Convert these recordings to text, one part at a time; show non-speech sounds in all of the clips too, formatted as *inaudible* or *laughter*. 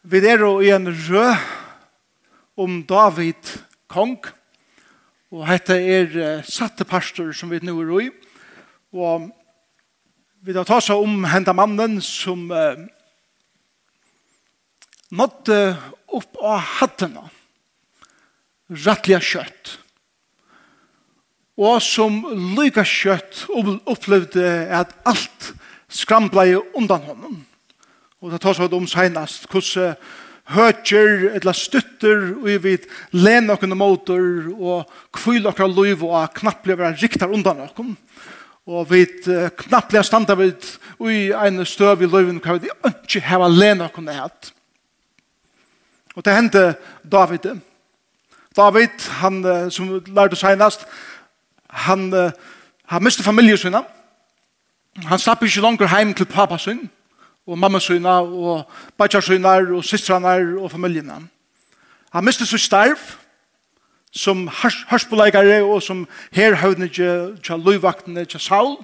Vi er i en rø om David kong, og dette er satte pastor som vi nå er i. Og vi tar ta seg om henda mannen som eh, nådde opp av hattene, rettelig kjøtt, og som lykke kjøtt opplevde at alt skramblei undan honom. Og det tar seg om senast, hvordan høtjer eller støtter og vi vet, lener noen måter og kvile noen liv og knapplig være riktar undan noen. Og vi vet knapt blir standa vid i en støv i livet hva vi ikke har lener noen hatt. Og det hendte David. David, han som lærte senast, han, han mistet familien sin. Han slapp ikke langer heim til pappa sin og mamma syna, og bætjar synar, og systrarna og familjina. Han miste sitt starv, som hørspoleikare, og som herhøvne tja løyvaktene, tja Saul.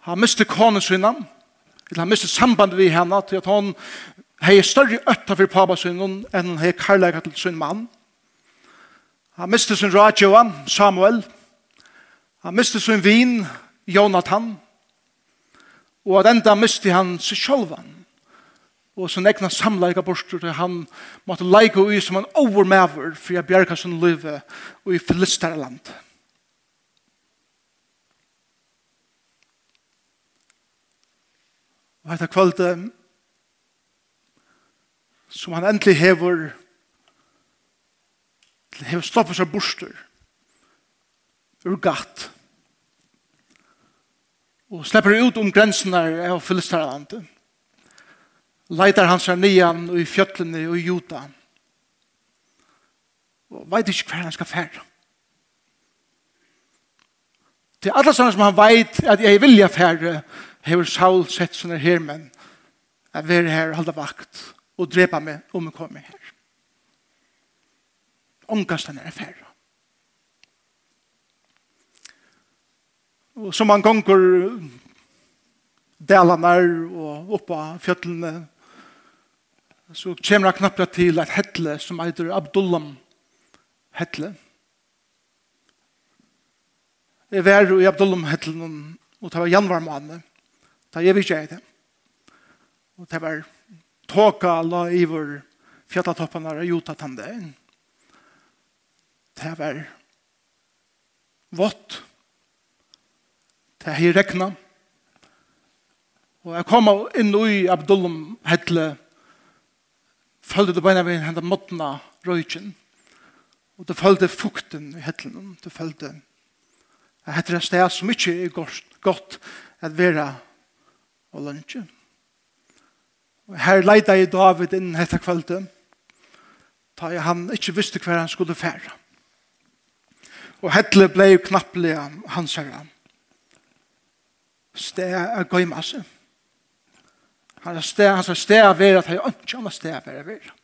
Han miste kone syna, han miste samband vi henne, til at han hei større øtta for pappa synen, enn han hei karlæga til sin mann. Han miste sin radioa, Samuel. Han miste sin vin, Jonathan. Og at enda misti han seg sjolvan. Og så nekna samleika borster til han måtte leika ui som han overmæver for jeg bjerga sin liv og i filisterland. Og etter kvölde som han endelig hever hever stoppet seg borster ur gatt og slipper ut om grensene av Filisterlandet. Leitar han seg nian i fjøtlene og i Juta. Og vet ikke hver han skal fære. Det er alle sånne som han veit at jeg vilja fære, hever Saul sett sånne her men jeg vil her halda vakt og drepa meg om jeg kommer her. Ångast han er fære. som man gonger delene og oppa fjøtlene, så kommer han knappt til et hettle som heter Abdullam hettle. Jeg var i Abdullam hettle og det var januar måned, da jeg visste jeg det. Og det var tåka la iver fjallatoppene og jotatande. Det var vått, Det er her rekna. Og jeg kom inn i Abdullum Hedle, følte det beina ved henne måttene røyken, og det følte fukten i Hedlen, det følte jeg heter et sted som ikke er godt at være og lunsje. Og her leida jeg David inn etter kvelden, da jeg han ikke visste hver han skulle fære. Og Hedle ble jo knappelig hans herre sted er gøy masse. Han er sted, han er sted er vera, at han er ikke annet sted er vera vera.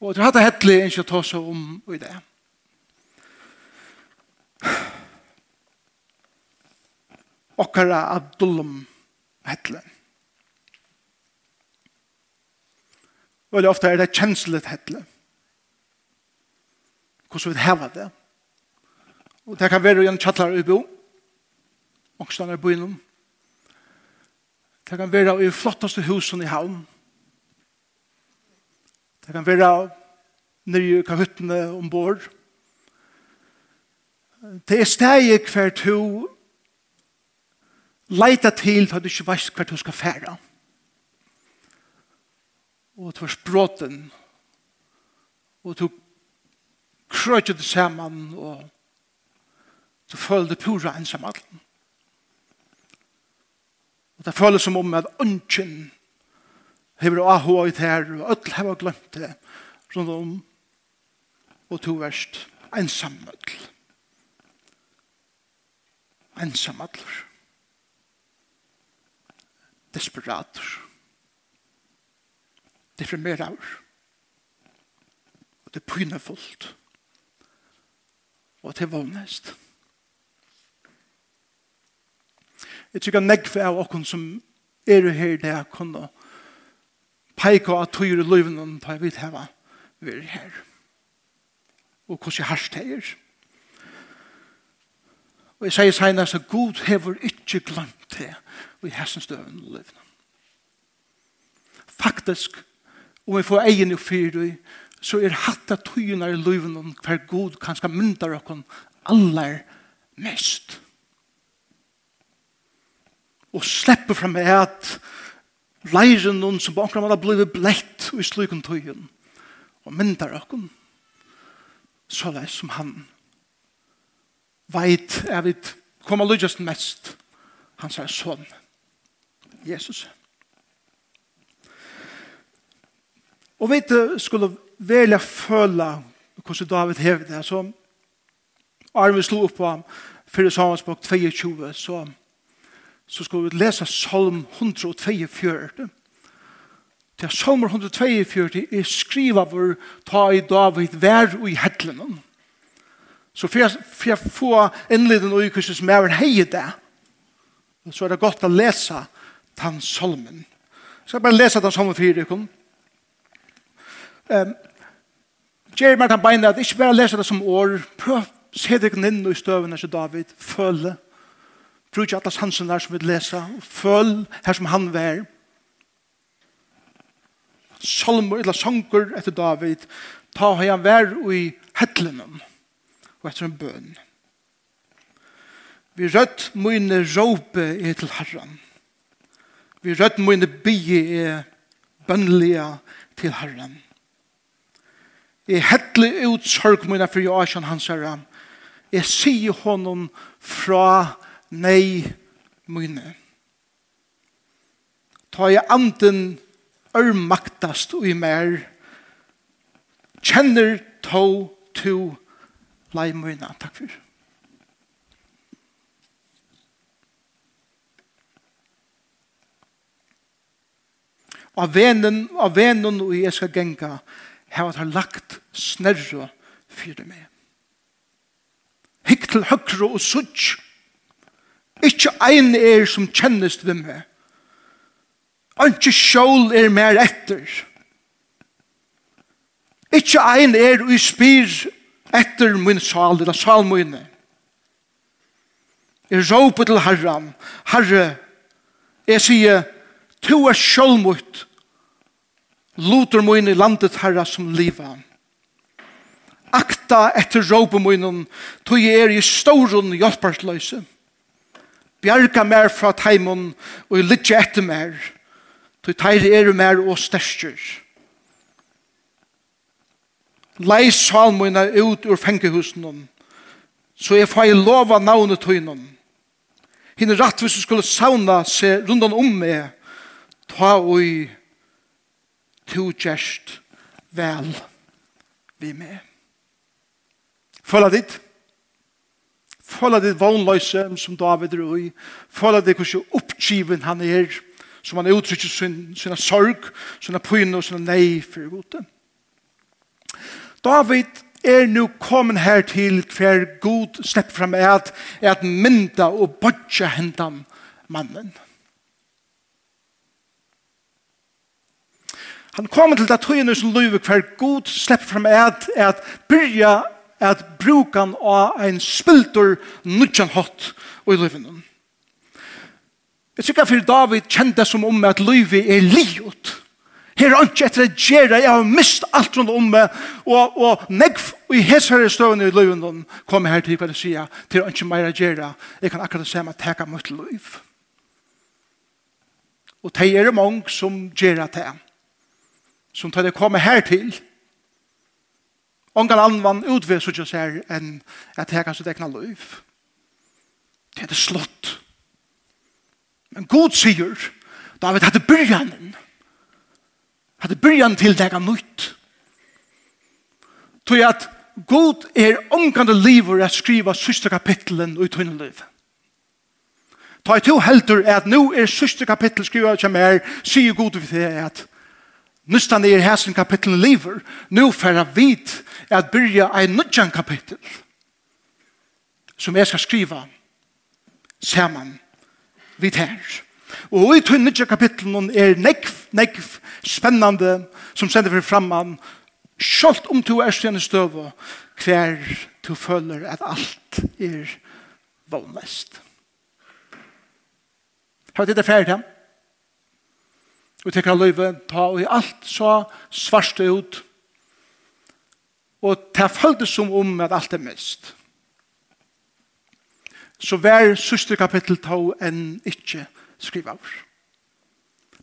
Og det hadde hettelig ikke å ta seg om i det. Okkara Abdullum hettelig. Veldig ofte er det kjenslet hettelig. Hvordan vi heva det. Og det kan være en kjallar i bo og ångstene i byen. Det kan være i flottaste husen i havn. Det kan være i kahuttene ombord. Det er steg hver to leita til til du ikke veist hver to skal fære. Og du var språten. Og du krøtje det sammen og du følte pura ensamheten. Og det føles som om at ønsken hever å ha i her, og ødel hever glemt det, rundt om, og to verst, ensamødel. Ensamødler. Desperator. Deprimerer. Og det er pynefullt. Og det er voldnest. Og Jeg tykker nekve av okken som er her det jeg kunne peika at tøyre løyvene og ta vidt heva vi er her. Og hvordan jeg herst her. Og jeg sier senere at god hever ikke glemt det og i hessen støven og løyvene. Faktisk, om vi får egen og fyre så er hatt av tøyene i løyvene hver god kanskje myndar okken aller mest. Mest og slepper fram at leiren noen som på omkring man har blivet blett i slukken tøyen og myndar okken så det som han veit er vi kommer lydjast mest. Han sier sånn Jesus og vi skulle velja føla hvordan David hever det så Arne slo opp på fyrir samansbok 22 så så skal vi lese Salm 142. Det er Salm 142 er skriva vår ta i David vær og i hettelen. Så for jeg, for jeg får innleden og i som er hei det, så er det godt å lese den salmen. Så jeg bare lese den salmen for dere. Um, Jeremy er den beinene at ikke bare lese det som år, prøv å se deg inn i støvene som David føler Bruk alla sansen der som vi lesa, føl her som han vær. Salmer, eller sanger etter David, ta hei han vær i hettlenen, og etter en bøn. Vi rødt mine råpe er til Herren. Vi rødt mine bygge er bønnelige til Herren. Jeg hettelig ut sorg mine for jeg er hans herre. Jeg sier honom fra Herren nei mine. Ta i anden ørmaktast og i mer. Kjenner to to lei mine. Takk for Av venen, av venen og jeg skal genga, har jeg lagt snerre fyrir meg. Hikk til høyre og sutt Ikke ein er som kjennes til meg. Ikke sjål er mer etter. Ikke ein er og spyr etter min sal, eller salmøyne. Jeg råper til Herren, Herre, jeg sier, to er sjålmøyt, loter møyne landet Herre som livet. Akta etter råper møyne, to er i storen hjelpersløse. Akta Bjarga mer fra taimon og litje etter mer. Du teir er mer og størstjer. lei salmoina ut ur fengehusen så jeg får lova navnet tøynon. Hinn rett hvis du skulle sauna seg rundan om meg, ta oi to gjerst vel vi med. Følg ditt. Føla ditt vognløse som David er i. Føla ditt hvordan oppgiven han er, som han uttrykker sin, sin sorg, sin pyne og sin nei for gode. David er nu kommet her til hver god slepp frem er at, er at mynda og bodja hentan mannen. Han kommer til det tøyene som løyver hver god slepp frem er at, er at byrja at brukan av ein spiltur nudjan hot og i livet. Jeg tykker for David kjente som om at livet er livet. Her er ikke etter å gjøre, jeg har mist alt rundt om meg, og, og negv i hesere støvende i livet kom her til hva det sier, til å ikke mer å gjøre, jeg kan akkurat se meg teka mot liv. Og det er mange som gjør det, som tar det komme her til, Ongan annan utveg så ikke ser enn at her kan sitt egna løyf. Det er det slått. Men god sier, David hadde byrjanen. Hadde byrjan til det han nytt. Tog at God er omgande livor å skriva syste kapitlen ut hun liv. Ta i to helter at nu er syste kapittel skriva som er, sier God vi det at Nustan er hæsen kapitlen liver. nu færa vit at byrja ein nudjan kapitel som jeg skal skriva saman vit her. Og i tog nudjan kapitlen er nekv, nekv, spennande som sender vi framman Sjalt om du er stjerne støve, hver du føler at alt er vognvest. Har vi det ferdig? Ja og tekker løyve, ta og i alt så svarste ut, og ta følte som om at alt er mest. Så vær søster kapittel ta enn ikke skriva over.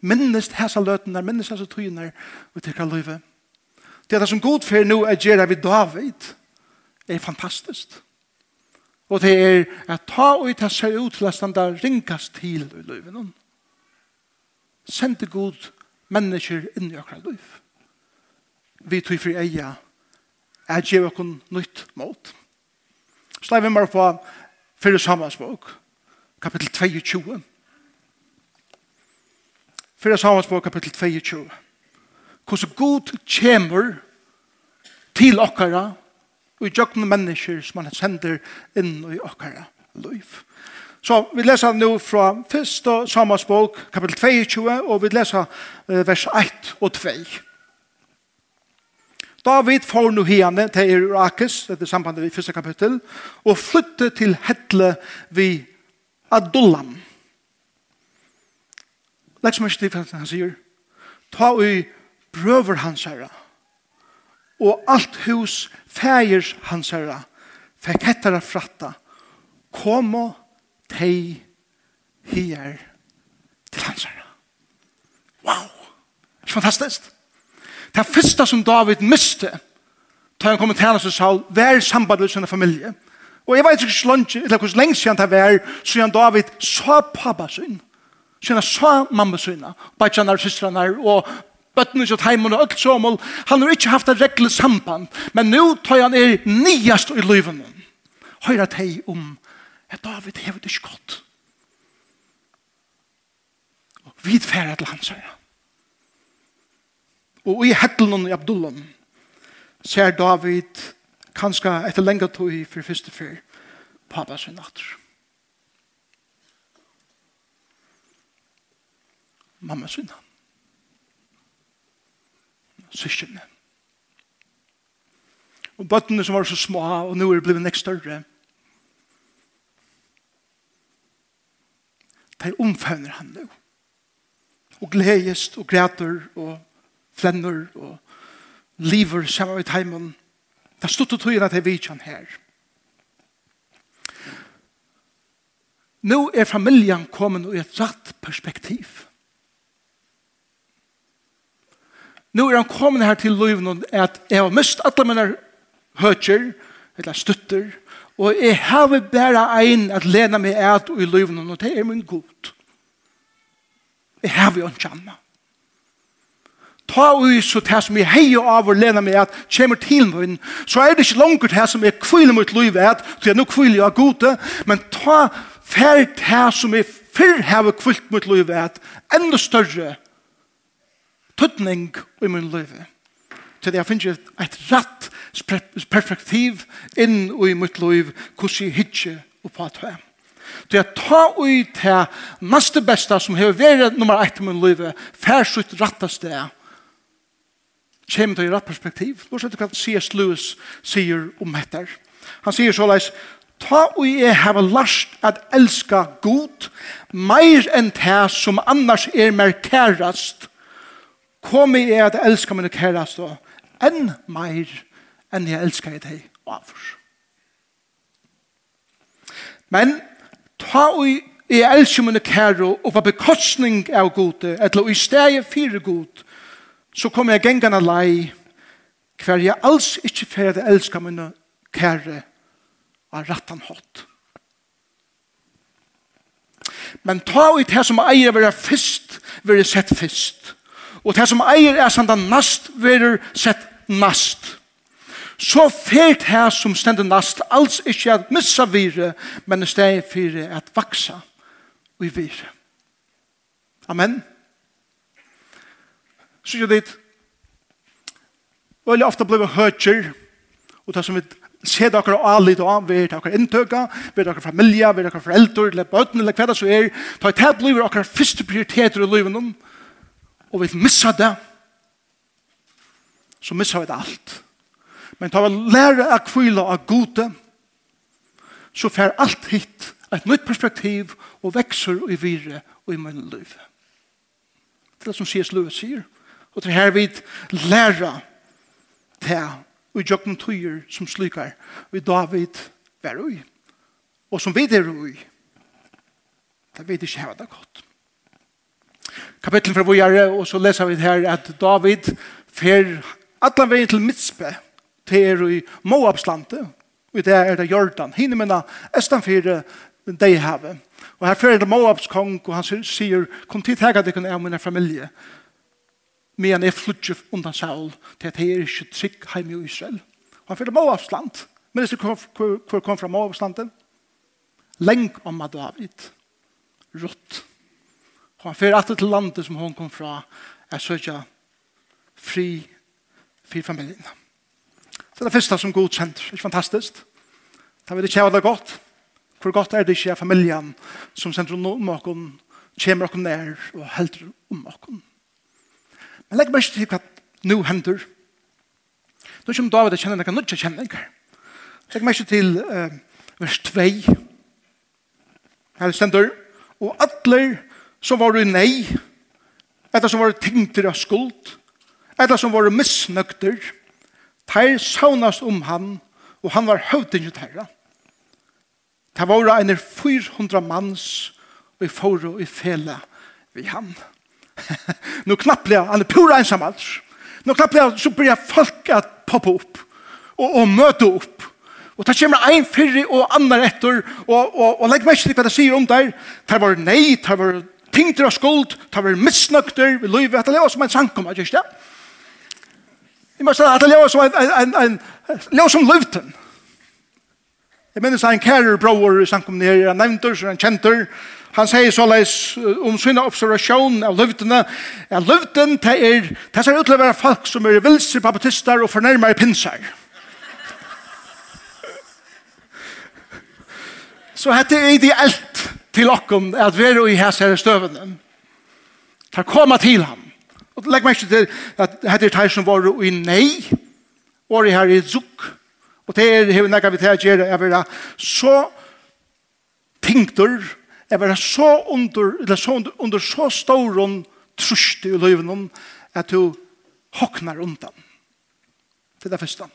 Minnest hesa løtene, minnest hesa tøyene, og tekker løyve. Det er det som god fer nå er gjerne vi David, er fantastisk. Og det er at ta og ta seg ut til at standa ringast til i løyve noen sender god mennesker inn i akkurat liv. Vi tog for eia er gjev okkur nytt mot. Slei vi bare på fyrir samansbok, kapittel 22. Fyrir samansbok, kapittel 22. Hvordan god kommer til okkara og i jøkken mennesker som han sender inn i okkara liv. Så vi leser nå fra 1. Samas bok, kapitel 22, og vi leser vers 1 og 2. David får nå hene til Irakis, dette sambandet i første kapittel, og flytter til Hedle ved Adullam. Legg som ikke til han sier. Ta i brøver hans herre, og alt hus fægers hans herre, fikk hettere fratta, kom og Tei hier til hans herre. Wow! Det er fantastisk? Det er første som David miste, da han kom til hans og sa, vær samband med sin familie. Og jeg vet ikke lunge, eller hvor lenge siden det var, så han David sa pappa sin, så han sa mamma sin, bare og søstrene, og bøttene og heimen og alt som, han har ikke haft et reglet samband, men nå tar han er nyast i livene. Høyre teg om at David hever det ikke godt. Og vi færre til hans herre. Og i hettelen i Abdullam ser David kanskje etter lenge tog for første fyr pappa sin natter. Mamma sin natter. Søskjene. Og bøttene som var så små, og nå er det blitt nekst større, de omfavner han nå. Og gledest og græter og flenner og lever sammen med heimen. Det stod til tøyen at jeg vet han her. Nå er familien kommet i et rett perspektiv. Nå er han kommet her til løven at jeg har mist alle mine høtjer, eller støtter, Og jeg har bare en at lene meg et i livet, og det er min god. Jeg har jo en kjenne. Ta ui så det som jeg heier av og lene meg et, kommer til meg, så er det ikke langt det som jeg kviler mot livet et, så jeg nå kviler jeg gode, men ta ferd det som jeg før har kvilt mot livet et, enda større tøtning i min livet til jeg finner et rett perspektiv inn i mitt liv hvordan jeg hittir oppa at jeg. Til jeg tar ut til neste beste som har vært nummer ett i min liv, fær sitt rette sted, kommer til i rett perspektiv. Nå er hva C.S. Lewis sier om dette. Han sier såleis, ta og jeg har lært at elska god, meir enn det som annars er mer kærast, kom jeg at elska mine kærast og enn meir enn jeg elskar i deg avfor. Men ta ui jeg elskar mine kæro og på bekostning av gode, eller i steg fire god, så kom jeg gengene lei hver jeg alls ikke fer jeg elskar mine kære av rattan hot. Men ta ut det som eier være fyrst være sett fyrst Og det som eier er sånn at nast, verer sett nast. Så fyrt her som stender nast, alls ikke at missa vire, men i stedet fyrir at vaksa og i vire. Amen. Så jo dit, veldig ofte blir vi høytjer, og det som vi se dere og alle litt av, vi er dere inntøka, vi er dere familie, vi er dere foreldre, eller bøten, eller hva det så er, ta i tæt livet dere første prioriteter i livet noen, og vi missa det, så missa vi det alt. Men tar vi lære å kvile av gode, så fer alt hit et nytt perspektiv og vekser i vire og i min liv. Det er det som C.S. Lewis sier. Og til her vi lære til og i jøkken tøyer som slikar og i David var ui. Og som vi er ui, det vet ikke hva det er godt kapittel fra vågjere, og så leser vi her at David fer allan veien til Mitzpe, til er i Moabslandet, og det er det Jordan, hinne minna Estanfire, fyrir dei havet. Og her fer det Moabs kong, og han sier, kom tid tega deg jeg og min familie, men jeg flytje undan Saul, til at jeg er ikke trygg heim i Israel. Og han fer Moabs land, men det hvor kom fra Moabs landet, leng om David, rutt, Og han fyrir atter til landet som hon kom fra, er søkja fri for familien. Så det er det første som god kjent. Det er fantastisk. Det vil det ha det godt. Hvor godt er det ikke av familien som sender om okken, kommer okken nær og helder om okken. Men legg mest til hva nå hender. Nå kommer David å kjenne noen nødvendige kjenninger. Legg mest til uh, vers 2. Her stender, og atler som var i nei, etter som var tyngter av skuld, etter som var misnøkter, teir saunas om han, og han var høvdingen terra. Det var en 400 manns, og i foro i fele vi han. *laughs* Nå knapplega, han er pura ensam alls. Nå knapplega, så blir folk at poppa opp, og, og møte opp, Og det kommer ein fyrre og annar etter, og, og, og legg meg ikke hva det sier om der. Det var nei, det var pingter av skuld, ta vi misnøkter, vi løyver, at det lever som en sankum, er ikke det? Vi må sige at det lever som en, en, en, en lever som løvten. Jeg minnes en kærer bror i sankum nere, han nevnter, så han kjenter, han sier så såleis om sinne observasjon av løvtene, at løvten, det er, det ser ut til å være folk som er vilser, baptister og fornærmer pinsar. *laughs* Så hette er ideelt til okkom at være i hans her støvende. Ta koma til ham. Og legg meg ikke til at hette er som var i nei, og i her i zuk. Og det er hever nekka vi til å gjøre, jeg være så tingtur, jeg være så under, eller så under, under så stor og trusti i løyvnum, at du hoknar undan. Det er det første.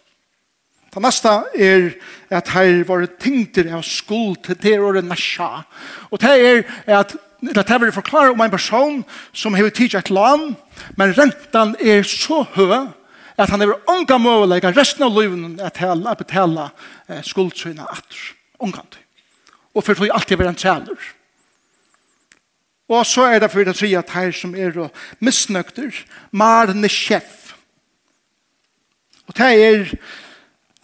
Det neste er at her var tingter av skuld til det året nasja. Og det er at det her vil forklare om en person som har tidlig et land, men rentan er så høy at han har unga møvelega resten av livet at han har betala skuldsøyna atter. Unga til. Og for tog alltid være en tjeler. Og så er det for att tredje at her som er misnøkter, marne chef. Og det er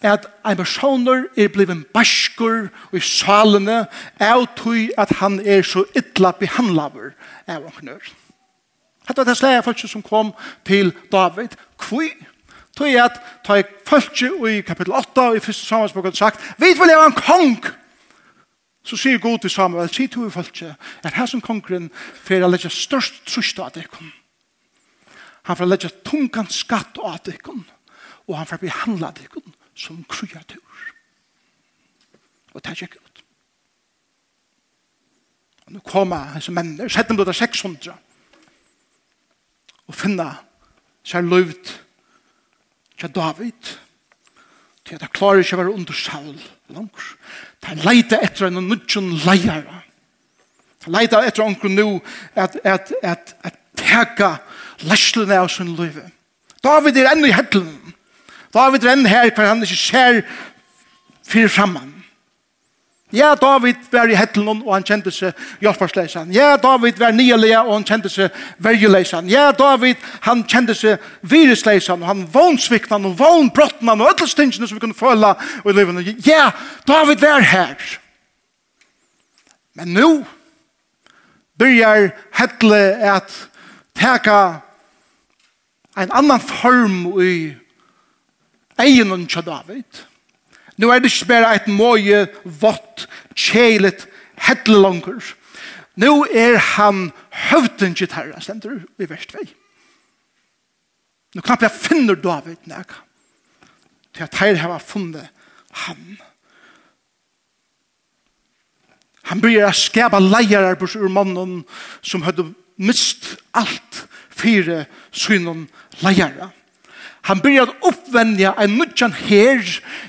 at ein personer er bliven baskur i salene av tog at han er så ytla behandlaver av omknør. Hette var det slære folk som kom til David. Kvui? Tog at ta i folk i kapitel 8 og i første har sagt Vi vil ha en kong! Så sier god til Samuel, sier to i folk at her som kongren fer a legge størst trusht av dekken. Han fer a legge tungan skatt av dekken og han fer behandla dekken som kreatur. Og det er ikke godt. Og nå kommer hans menner, 600, og finna seg løyvd til David, til at jeg klarer ikke å være under Saul langs. Han leiter etter en nudjon leier. Han leiter etter onker nå at, at, at, at teka leslene av sin løyve. David er enda i hettelen. David renner her hver han ikke ser fyrir framman. Ja, David var i hettelen, og han kjente seg hjelparsleisan. Ja, David var nyelige og han kjente seg vergeleisan. Ja, David, han kjente seg virusleisan, og han vånsviknan, og vånbrottnan, og öll stingene som vi kunne føle i livet. Ja, David var her. Men nu byrjar hettle at teka en annan form i egen tja David. Nå er det ikke bare et mye vått, kjelet, hettelanger. Nå er han høvden til herren, stender i vers 2. Nå knappt jeg finner David nek. Til at her har funnet han. Han blir å skapa leier på ur mannen som hadde mist alt fire synen leier. Han byrjar å oppvendja en nødjan her.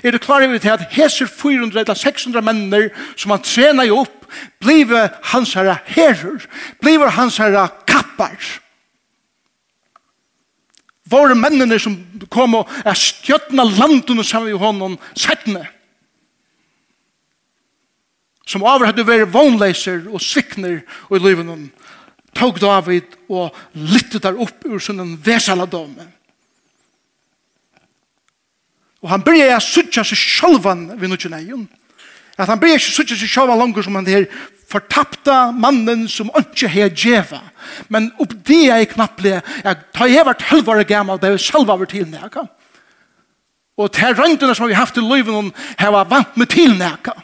Er du klar over til at heser 400 eller 600 menner som han trener jo opp, blive hans herre herer, blive hans herre kappar. Våre mennene som kom og er stjøtna landene sammen med honom settene. Som over hadde vært vognleiser og svikner og i livet tog David og lyttet der opp ur sin vesaladome. Og han byrja å sutja seg sjálvan ved nutjen egen. At han byrja å sutja seg sjálvan langer som han her fortapta mannen som ikke har djeva. Men opp det er knapplig at ta jeg vært halvare gammal, det er selv over til nekka. Og til røyndene som vi har haft i løyven, har vært vant med til nekka.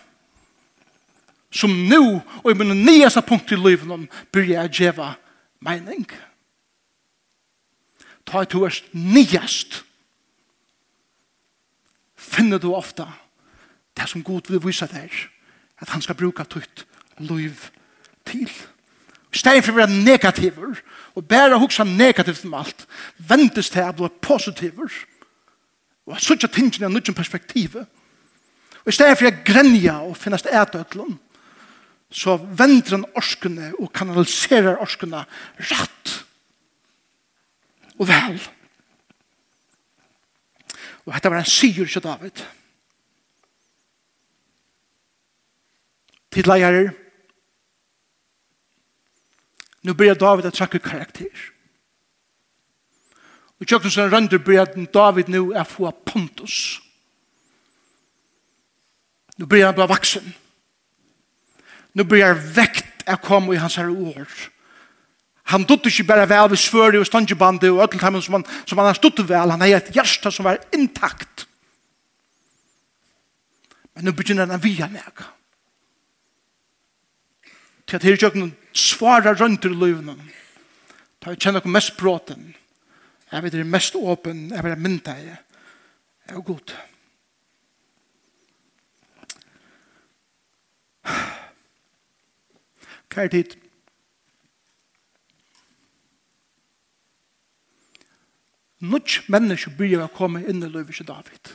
Som nu, og i min nyeste punkt i løyven, byrja jeg djeva mening. Ta et to erst nyest finner du ofta det som Gud vil vise deg, at han skal bruke tøyt liv til. I stedet for å være negativer, og bare hukse negativt om alt, ventes til å bli positiver, og at sånn tingene er nødvendig perspektiv Og i stedet for å grenja og finnes det etøtlen, så vender han orskene og kanaliserer orskene rett og vel. Og Og dette var en syr til David. Tid leier. Nå blir David å trekke karakter. Og tjøkken som rønder blir David nå er få Pontus. Nå blir han bare vaksen. Nå blir han vekt er komme i hans her ord. Han dutte ikke bare vel ved svøret og stangebandet og ødelt ham som han, som han dutte vel. Han er et hjerte som var intakt. Men nå begynner han å via meg. Til at her kjøkken svarer rundt i livene. Da jeg kjenner mest bråten. Jeg vet det er mest åpen. Jeg vet det er mynda jeg. Jeg er god. Hva er tid? Nuts menneske byrjar å komme inn i livet til David.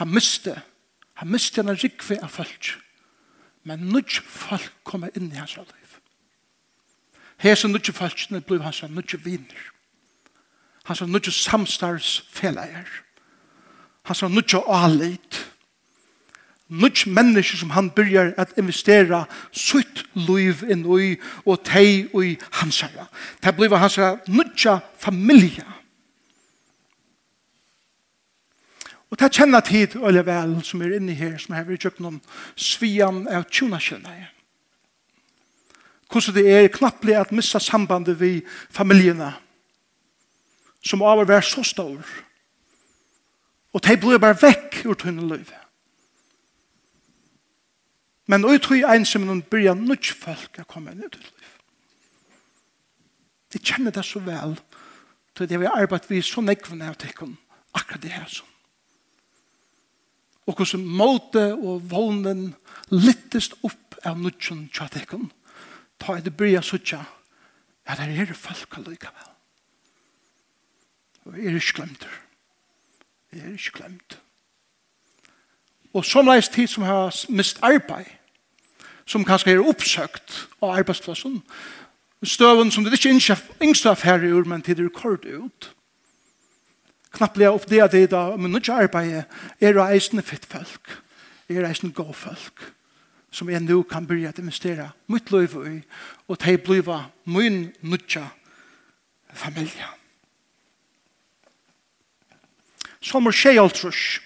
Han miste. Han miste en rikve av folk. Men nuts folk kommer inn i hans liv. Hese nuts folk blir hans nuts viner. Hans nuts samstarvsfelleier. Hans nuts alit. Nuts mennesker som han byrjar at investera sutt liv inn i og tei i hans herre. Det blir hans nuts familie. Og det kjenner tid og vel som er inne her, som har vært kjøpt noen svian av tjona kjønne. Hvordan det er knapplig at missa sambandet vi familiene, som av å være så stor. Og de blir bare vekk ur tunne liv. Men og tror jeg tog noen byrja nødt folk å komme inn i til liv. De kjenner det så vel, til det vi har arbeidet vi så nekvende av tekken, akkurat det her sånn og hvordan måte og vånen littest opp av nødgjøn tjattikken, ta i det bryr suttja, ja, det er folk allikevel. Og jeg er ikke glemt. det. Jeg er ikke glemt. Og som leis tid som har mist arbeid, som kanskje er oppsøkt av arbeidsplassen, støven som det ikke er yngste affære ur, men tid er kort ut, knapplega opp det det da, men nå ikke arbeid er å eisne fitt folk, er eisne gå folk, som jeg nå kan byrja at investera mitt liv i, og de bliva min nutja familie. Salmer 6,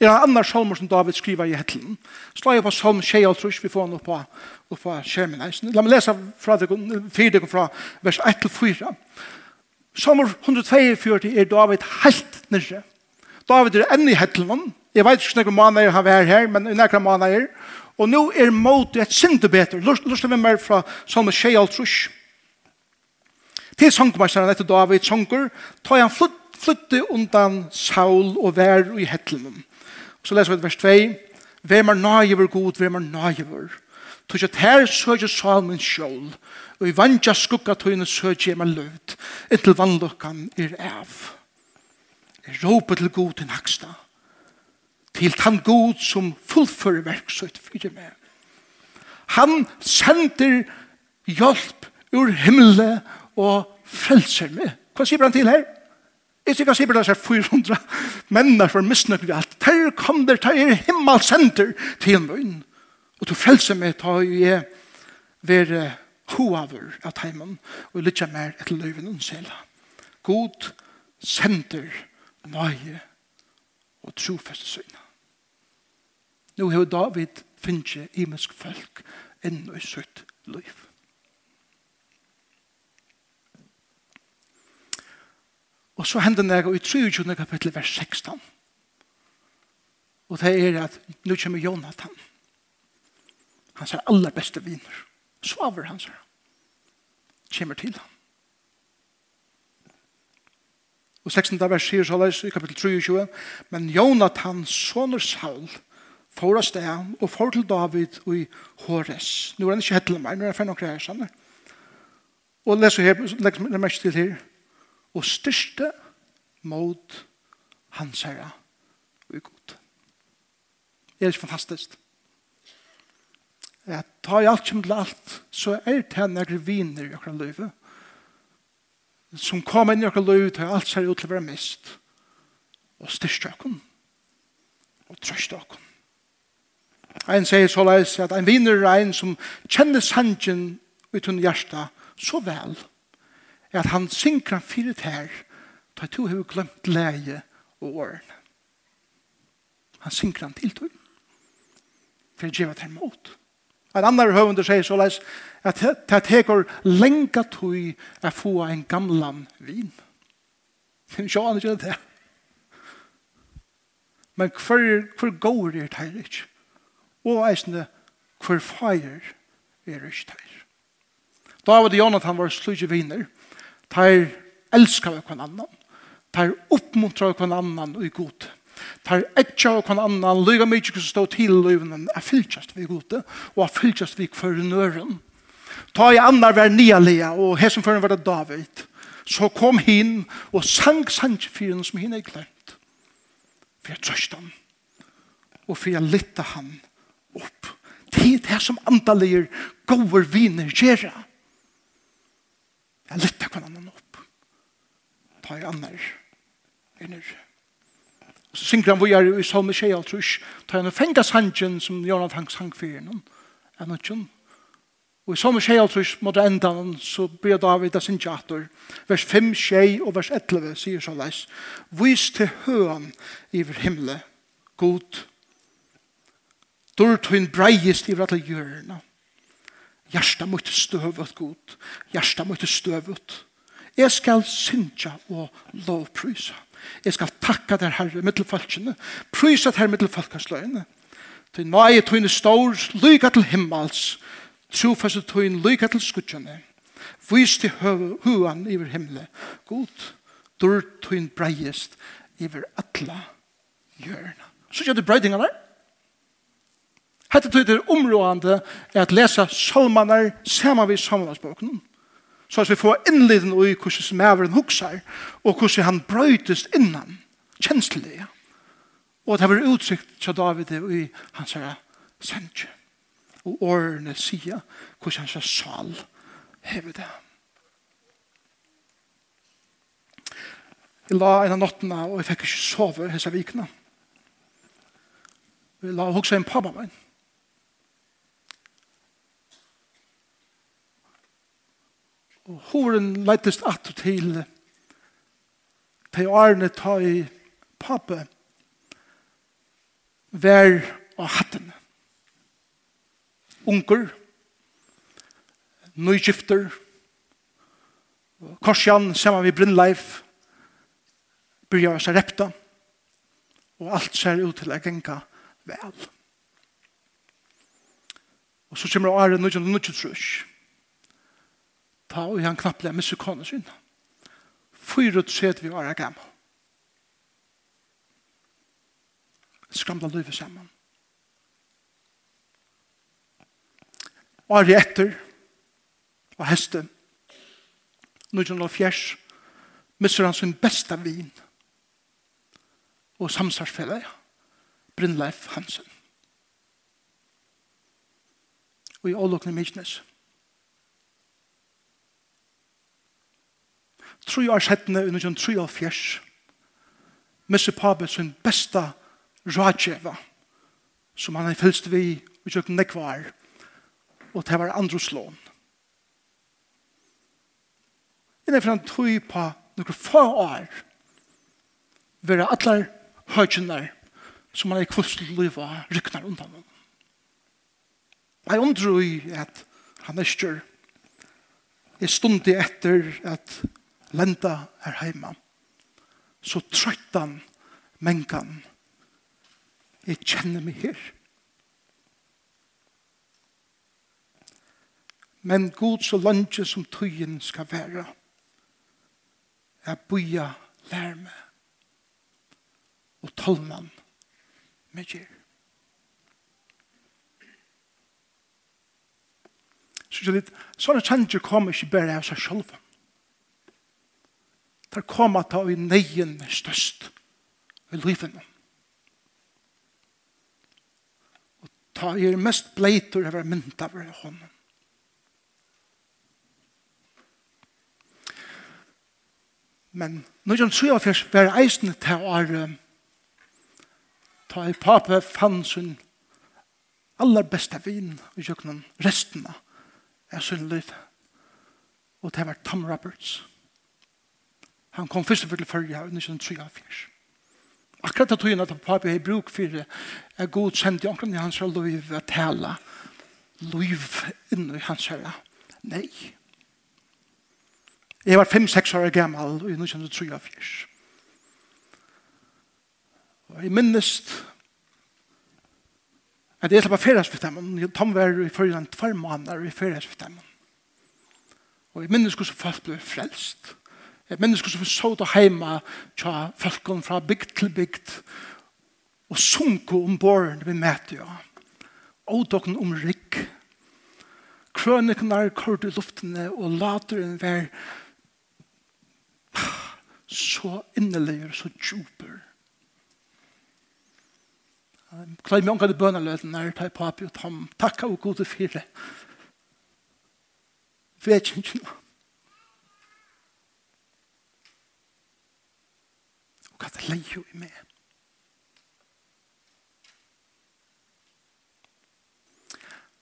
er en annan salmer som David skriver i hettelen. Slå jeg på salm 6, vi får han opp på, opp på skjermen. La meg lese fra det, fra vers 1 til 4. Sommer 142 er David helt nyrre. David er enn i hettelen. Jeg vet ikke noen måneder han var her, men noen måneder. Og nå er måte et sindu bedre. Lurste vi mer fra Salme Shea alt rush. Til sangmesteren etter David sanger, tar han flytt, flytte undan Saul og vær i hettelen. Så leser vi vers 2. Hvem er nøyver god, hvem er nøyver? Tog at her søger Salmen sjål og i vantja skugga tøyne søg jeg meg løvd, inntil vannlokkan er av. Jeg råper til god til naksta, til han god som fullfører verksøyt fyrir meg. Han sender hjelp ur himmelen og frelser meg. Hva sier han til her? Jeg sier hva sier det er 400 menner som er misnøyd ved alt. Ter kom der, ter er himmelsenter til meg. Og du frelser meg, ta jo jeg være hoaver av teimen og lytja mer etter løyven og sjela. God sender nøye og trofeste syna. Nå har David finnje imensk folk enn i søtt løyv. Og så hender det i 23. kapittel vers 16. Og det er at nå kommer Jonathan. Han er aller beste viner svaver han her. Kjemmer til ham. Og 16. vers sier så leis i kapittel 23, men Jonathan, sonur Saul, får av sted og får til David og i Hores. Nå er han ikke hettel meg, nå er han for noen greier, sånn. Og leser her, legger meg til her, og styrste mot hans herre og i god. Det er ikke fantastisk at ta i alt som til alt, så er det nekker viner i akkurat livet. Som kommer inn i akkurat livet, ta alt ser ut til å være mest. Og styrst dere. Og trøst dere. Ein sier så leis at en viner er en som kjenner sannsyn uten hjertet så vel at han synker han fyret her ta to hever glemt leie og åren. Han synker han til tog for å gjøre det her mot. En annan høvende sier så leis at det teker lenga tøy å få en gamlan vin. *laughs* Men sjå han ikke det. Men hver, hver går er det her ikke? Og eisende, hver feir er det ikke her? David og Jonathan var slutje viner. Teir elskar hver annan. Teir oppmuntrar hver annan og i god tar etja og kon annan, lyga mykje som stå til løyvnen, er fylltjast vi gode, og er fylltjast vi for nøren. Ta i annar vær nialia, og hesson som var det David, så kom hin og sang sangfyren som hin er glemt. For jeg trøst han, og for jeg lytta han opp. Det er det som andalir gover viner gjerra. Jeg lytta kon annan opp. Ta i annar, er. Så synger han vi i salme tjei alt trus, tar han og av sangen som gjør han sang for henne. Er noe ikke? Og i salme tjei alt trus måtte enda han, så ber David av sin tjater. Vers 5, tjei og vers 11 sier så leis. Vis til høen iver himle, god. Dort hun breiest iver alle hjørna. Gjersta mot støvet god. Gjersta mot støvet. Jeg skal synja og lovprysa. Jeg skal takka der herre mittelfalkene, prysa der mittelfalkansløyene. Til nøye tøyne stor, lyga til himmels, trofaste tøyne, lyga til skutjane. Vys til huan iver himle, god, dur tøyne breiest iver atla hjørna. Så gjør det breidinga der. Hette tøyne områdande er at lesa salmanar saman vi salmansboken så at vi får innleden i hvordan som er hukser, og hvordan han brøytes innan, kjenslige. Og det var utsikt til David og i hans herre sendje. Og årene sier hvordan hans sal hever det. Jeg la en av nottene, og jeg fikk ikke sove hese vikene. Jeg la hukse en pappa min. Og horen leitest at til. Til årene ta i pappe vær og hatten. Unker, nøyskifter, korsjan sammen med Brynleif, byrja seg repta, og alt ser ut til å genka vel. Og så kommer året 1923, Ta og han knapple med sykonen sin. Fyra tret vi var gammal. Skramla løyve sammen. Året etter og heste 1904 misser han sin besta vin og samsarsfelle Brynleif Hansen. Og i ålokne Myknes tru år settene under kjønn tru år fjers misse pabe sin besta rådgjeva som han har fylst vi og kjøkken nekvar og det var andre slån. innenfor han tog på noen få år være allar høytjenar som han er kvist liva ryknar undan hon. Jeg undrer i at han er styr. Jeg stundi etter at lenda her heima. Så trøttan mengan. Jeg kjenner meg her. Men god så langt som tøyen skal være. Jeg boja lærme. Og tolman med gjer. Så det sånne kjenner kommer ikke bare av seg selv. Der kom at ta i neien størst i livet Og ta i er mest bleitur over mynda over hånden. Men når jeg tror jeg først var eisende til å er ta i pape fann sin aller beste vin i kjøkkenen resten av sin liv. Og det var Tom Roberts. Tom Roberts. Han kom først og først til førre her, 1983. Akkurat da tog at papi har bruk for det, er god kjent i omkring hans liv at tala, liv i hans herre. Nei. Jeg var 5-6 år gammel i 1983. Og jeg minnes at jeg slapp av ferdagsvitammen. Jeg tom var i førre enn tvær måneder i ferdagsvitammen. Og jeg minnes hvordan folk ble frelst. Mennesker som vi så det hjemme tja, folkene fra bygd til bygd, og sunke om båren vi møter, jo. Og dere om rikk. Krønikene er kort i luftene, og later en vær så innelig og så djuper. Klai meg omkring bønaløten er, ta tar papi og tam, takka og gode fire. Vet ikke noe. Og hva det leier jo i meg?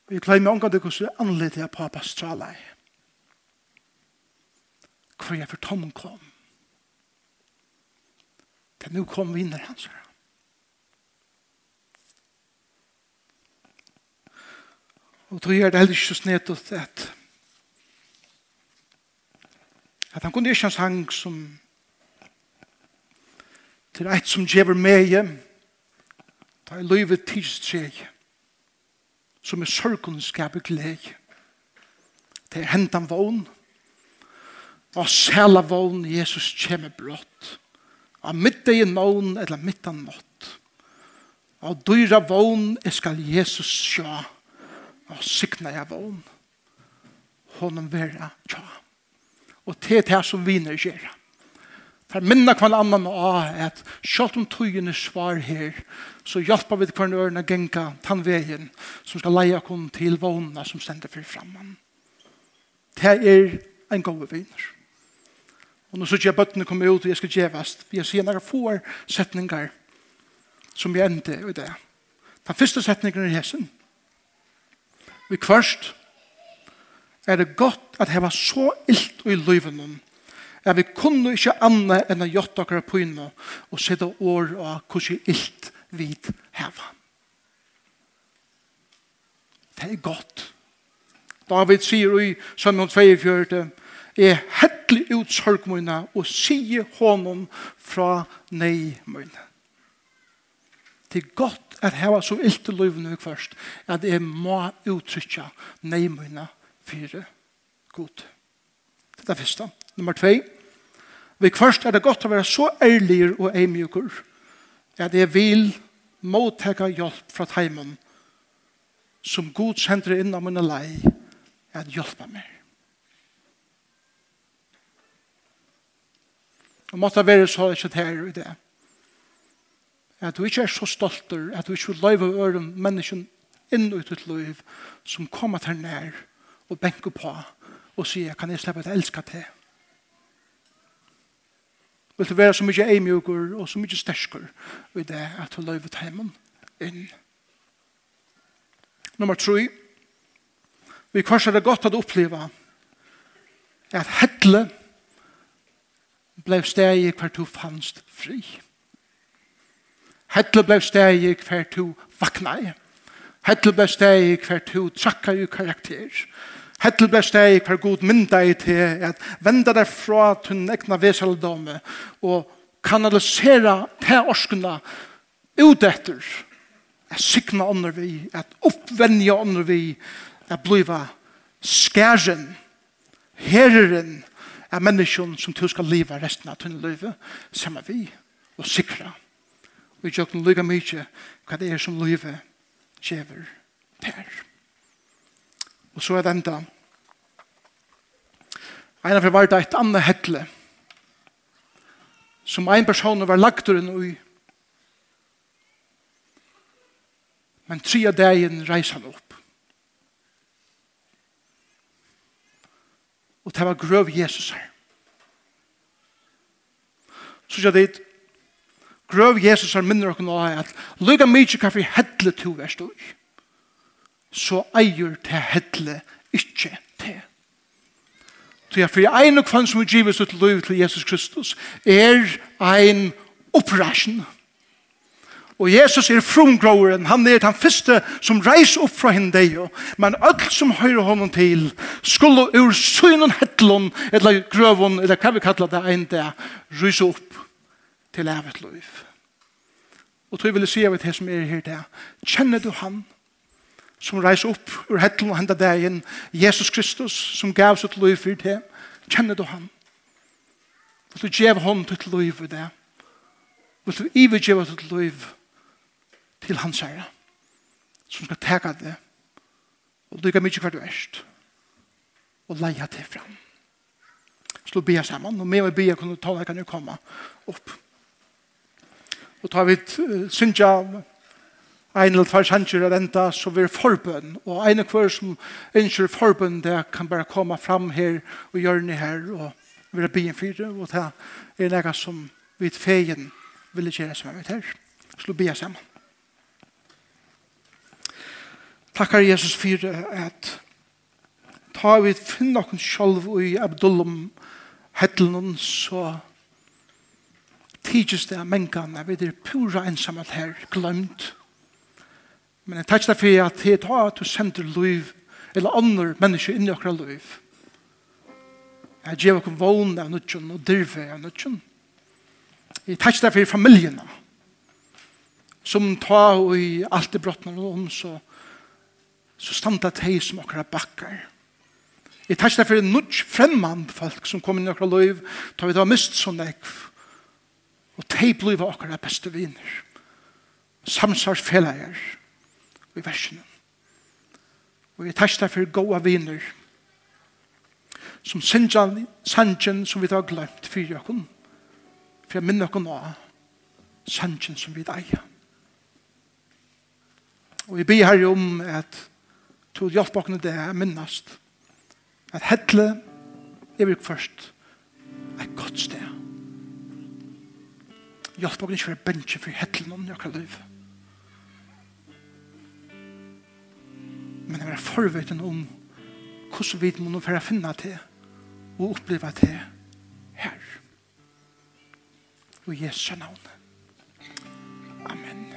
Og jeg pleier meg omgang til hvordan anledde jeg på pappa stralei. Hvor jeg for Tom kom. Til nå kom vinner hans her. Og tror jeg det heller ikke så snedt at at han kunne ikke en sang som til eit som djever meie, ta i løyve tidstreg, som er sørkunnskap i gleg. Det er hentan vogn, og sæla vogn Jesus kjemme brått, av middag i nån eller middag nått. Av dyra vogn skal Jesus sjå, og sikna jeg vogn, honom vera tja. Og til det som viner gjerra. For minna kvann annan av at selv om tøyen er svar her, så hjelper vi kvann ørene å genka tannveien som skal leie kun til vågna som stender for framman. Det er en god viner. Og nå synes jeg bøttene kommer ut og jeg skal gjevast. Vi har sier noen få setninger som vi endte i det. Den første setningen er hessen. Vi kvørst er det godt at det var så illt i løyvenen at vi kunne ikke anna enn å gjøre dere på inn og sette år av hvordan ilt vi heva. Det er godt. David sier i Sønnen 42, er hettelig ut sørgmøyne og sier hånden fra neimøyne. Det er godt at heva så ilt i løyvene først, at jeg må uttrykke neimøyne fire god. Det er det første. Nummer 2. Vi først er det godt å være så ærlig og eimjukur at jeg vil måttekke hjelp fra teimen som god sender inn av mine lei at hjelpa meg. Og måtte være så ikke her i det. At du ikke er så stolter, at du ikke vil løyve øren mennesken inn ut ditt liv som kommer til nær og benker på og sier, kan jeg slippe at elske til? Vil du være så mye eimjøker og så mye stersker i det at du løyver heimen inn. Nummer 3. Vi kvars er det godt at oppleva at hettle blei steg hver du fannst fri. Hettle blei steg hver du vakna i. Hettle blei steg hver du trakka i karakter. Hettle Hettelbergsteg, hver god mynda i til at venda deg fra tunn egna veseldame og kanalisera til orskuna ut etter at sikna ånder vi, at oppvenja ånder vi, at bliva skæren, herren av menneskjon som du skal leva resten av tunn livet, samme vi, og sikra. Vi i jøkken lyga mykje hva det er som livet gjever per. Og så er det enda. En av var det et annet hettle som en person var lagt ur i. Men tre av dagen reiser han opp. Og det var grøv Jesus her. Så sier det, grøv Jesus her minner dere nå at lukka mykje kaffe hettle to verst og så eier til hedle ikke til. Så jeg fyrir ein og kvann som er givet ut liv til Jesus Kristus er ein opprasjon. Og Jesus er frumgråren, han er den første som reiser opp fra henne deg, men alt som høyre honom til skulle ur synen hettlån, eller grøvån, eller hva vi kallar det ein dag, rysa opp til evet liv. Og tror jeg vil si av det som er her der. Kjenner du han? som reiser opp ur hettelen og hendet deg inn. Jesus Kristus, som gav sitt liv for det. Kjenner du han? Vil du gjøre hånd til liv i det? Vil du ivet gjøre til liv til hans herre, som skal teka det, og lykke mye hver du erst, og leie til fram. Slå be sammen, og med å be kunne ta deg kan jo komme opp. Og ta vi synsja en eller tvær sanger er enda, så vi er forbønn. Og en og hver som ønsker forbønn, det kan bare komme fram her og gjøre det her, og vi er byen fire, og det er noe som vi er feien vil gjøre som er her. Slå vi sammen. Takkar Jesus for at ta vi finne noen sjolv i Abdullum hettelen, så tidsis det av mengene, vi er pura ensamme her, glemt, Men jeg takk derfor at det er at du sender liv eller andre mennesker inn i akkurat liv. Jeg gjør dere vågen av nødgjøn og dyrve av nødgjøn. Jeg takk derfor familiene som tar i alt det brottene om så så standa teg som akkurat bakkar. Jeg takk derfor nødg fremmand folk som kom inn i akkurat liv tar vi da mist sånn ekv og teg bliva akkurat beste viner samsvarsfellager og i versene. Og vi tæstar for gode viner som sanjen som vi har glemt for dere for jeg minner dere nå sanjen som vi eier. Og jeg ber her om at to hjelpbakene det er minnast at hettle er vi først er godt sted. Hjelpbakene ikke for bensje for hettle noen jeg kan løyve. men jeg er forveten om hvordan vi må for å finne til og oppleve til her. Og Jesu navn. Amen.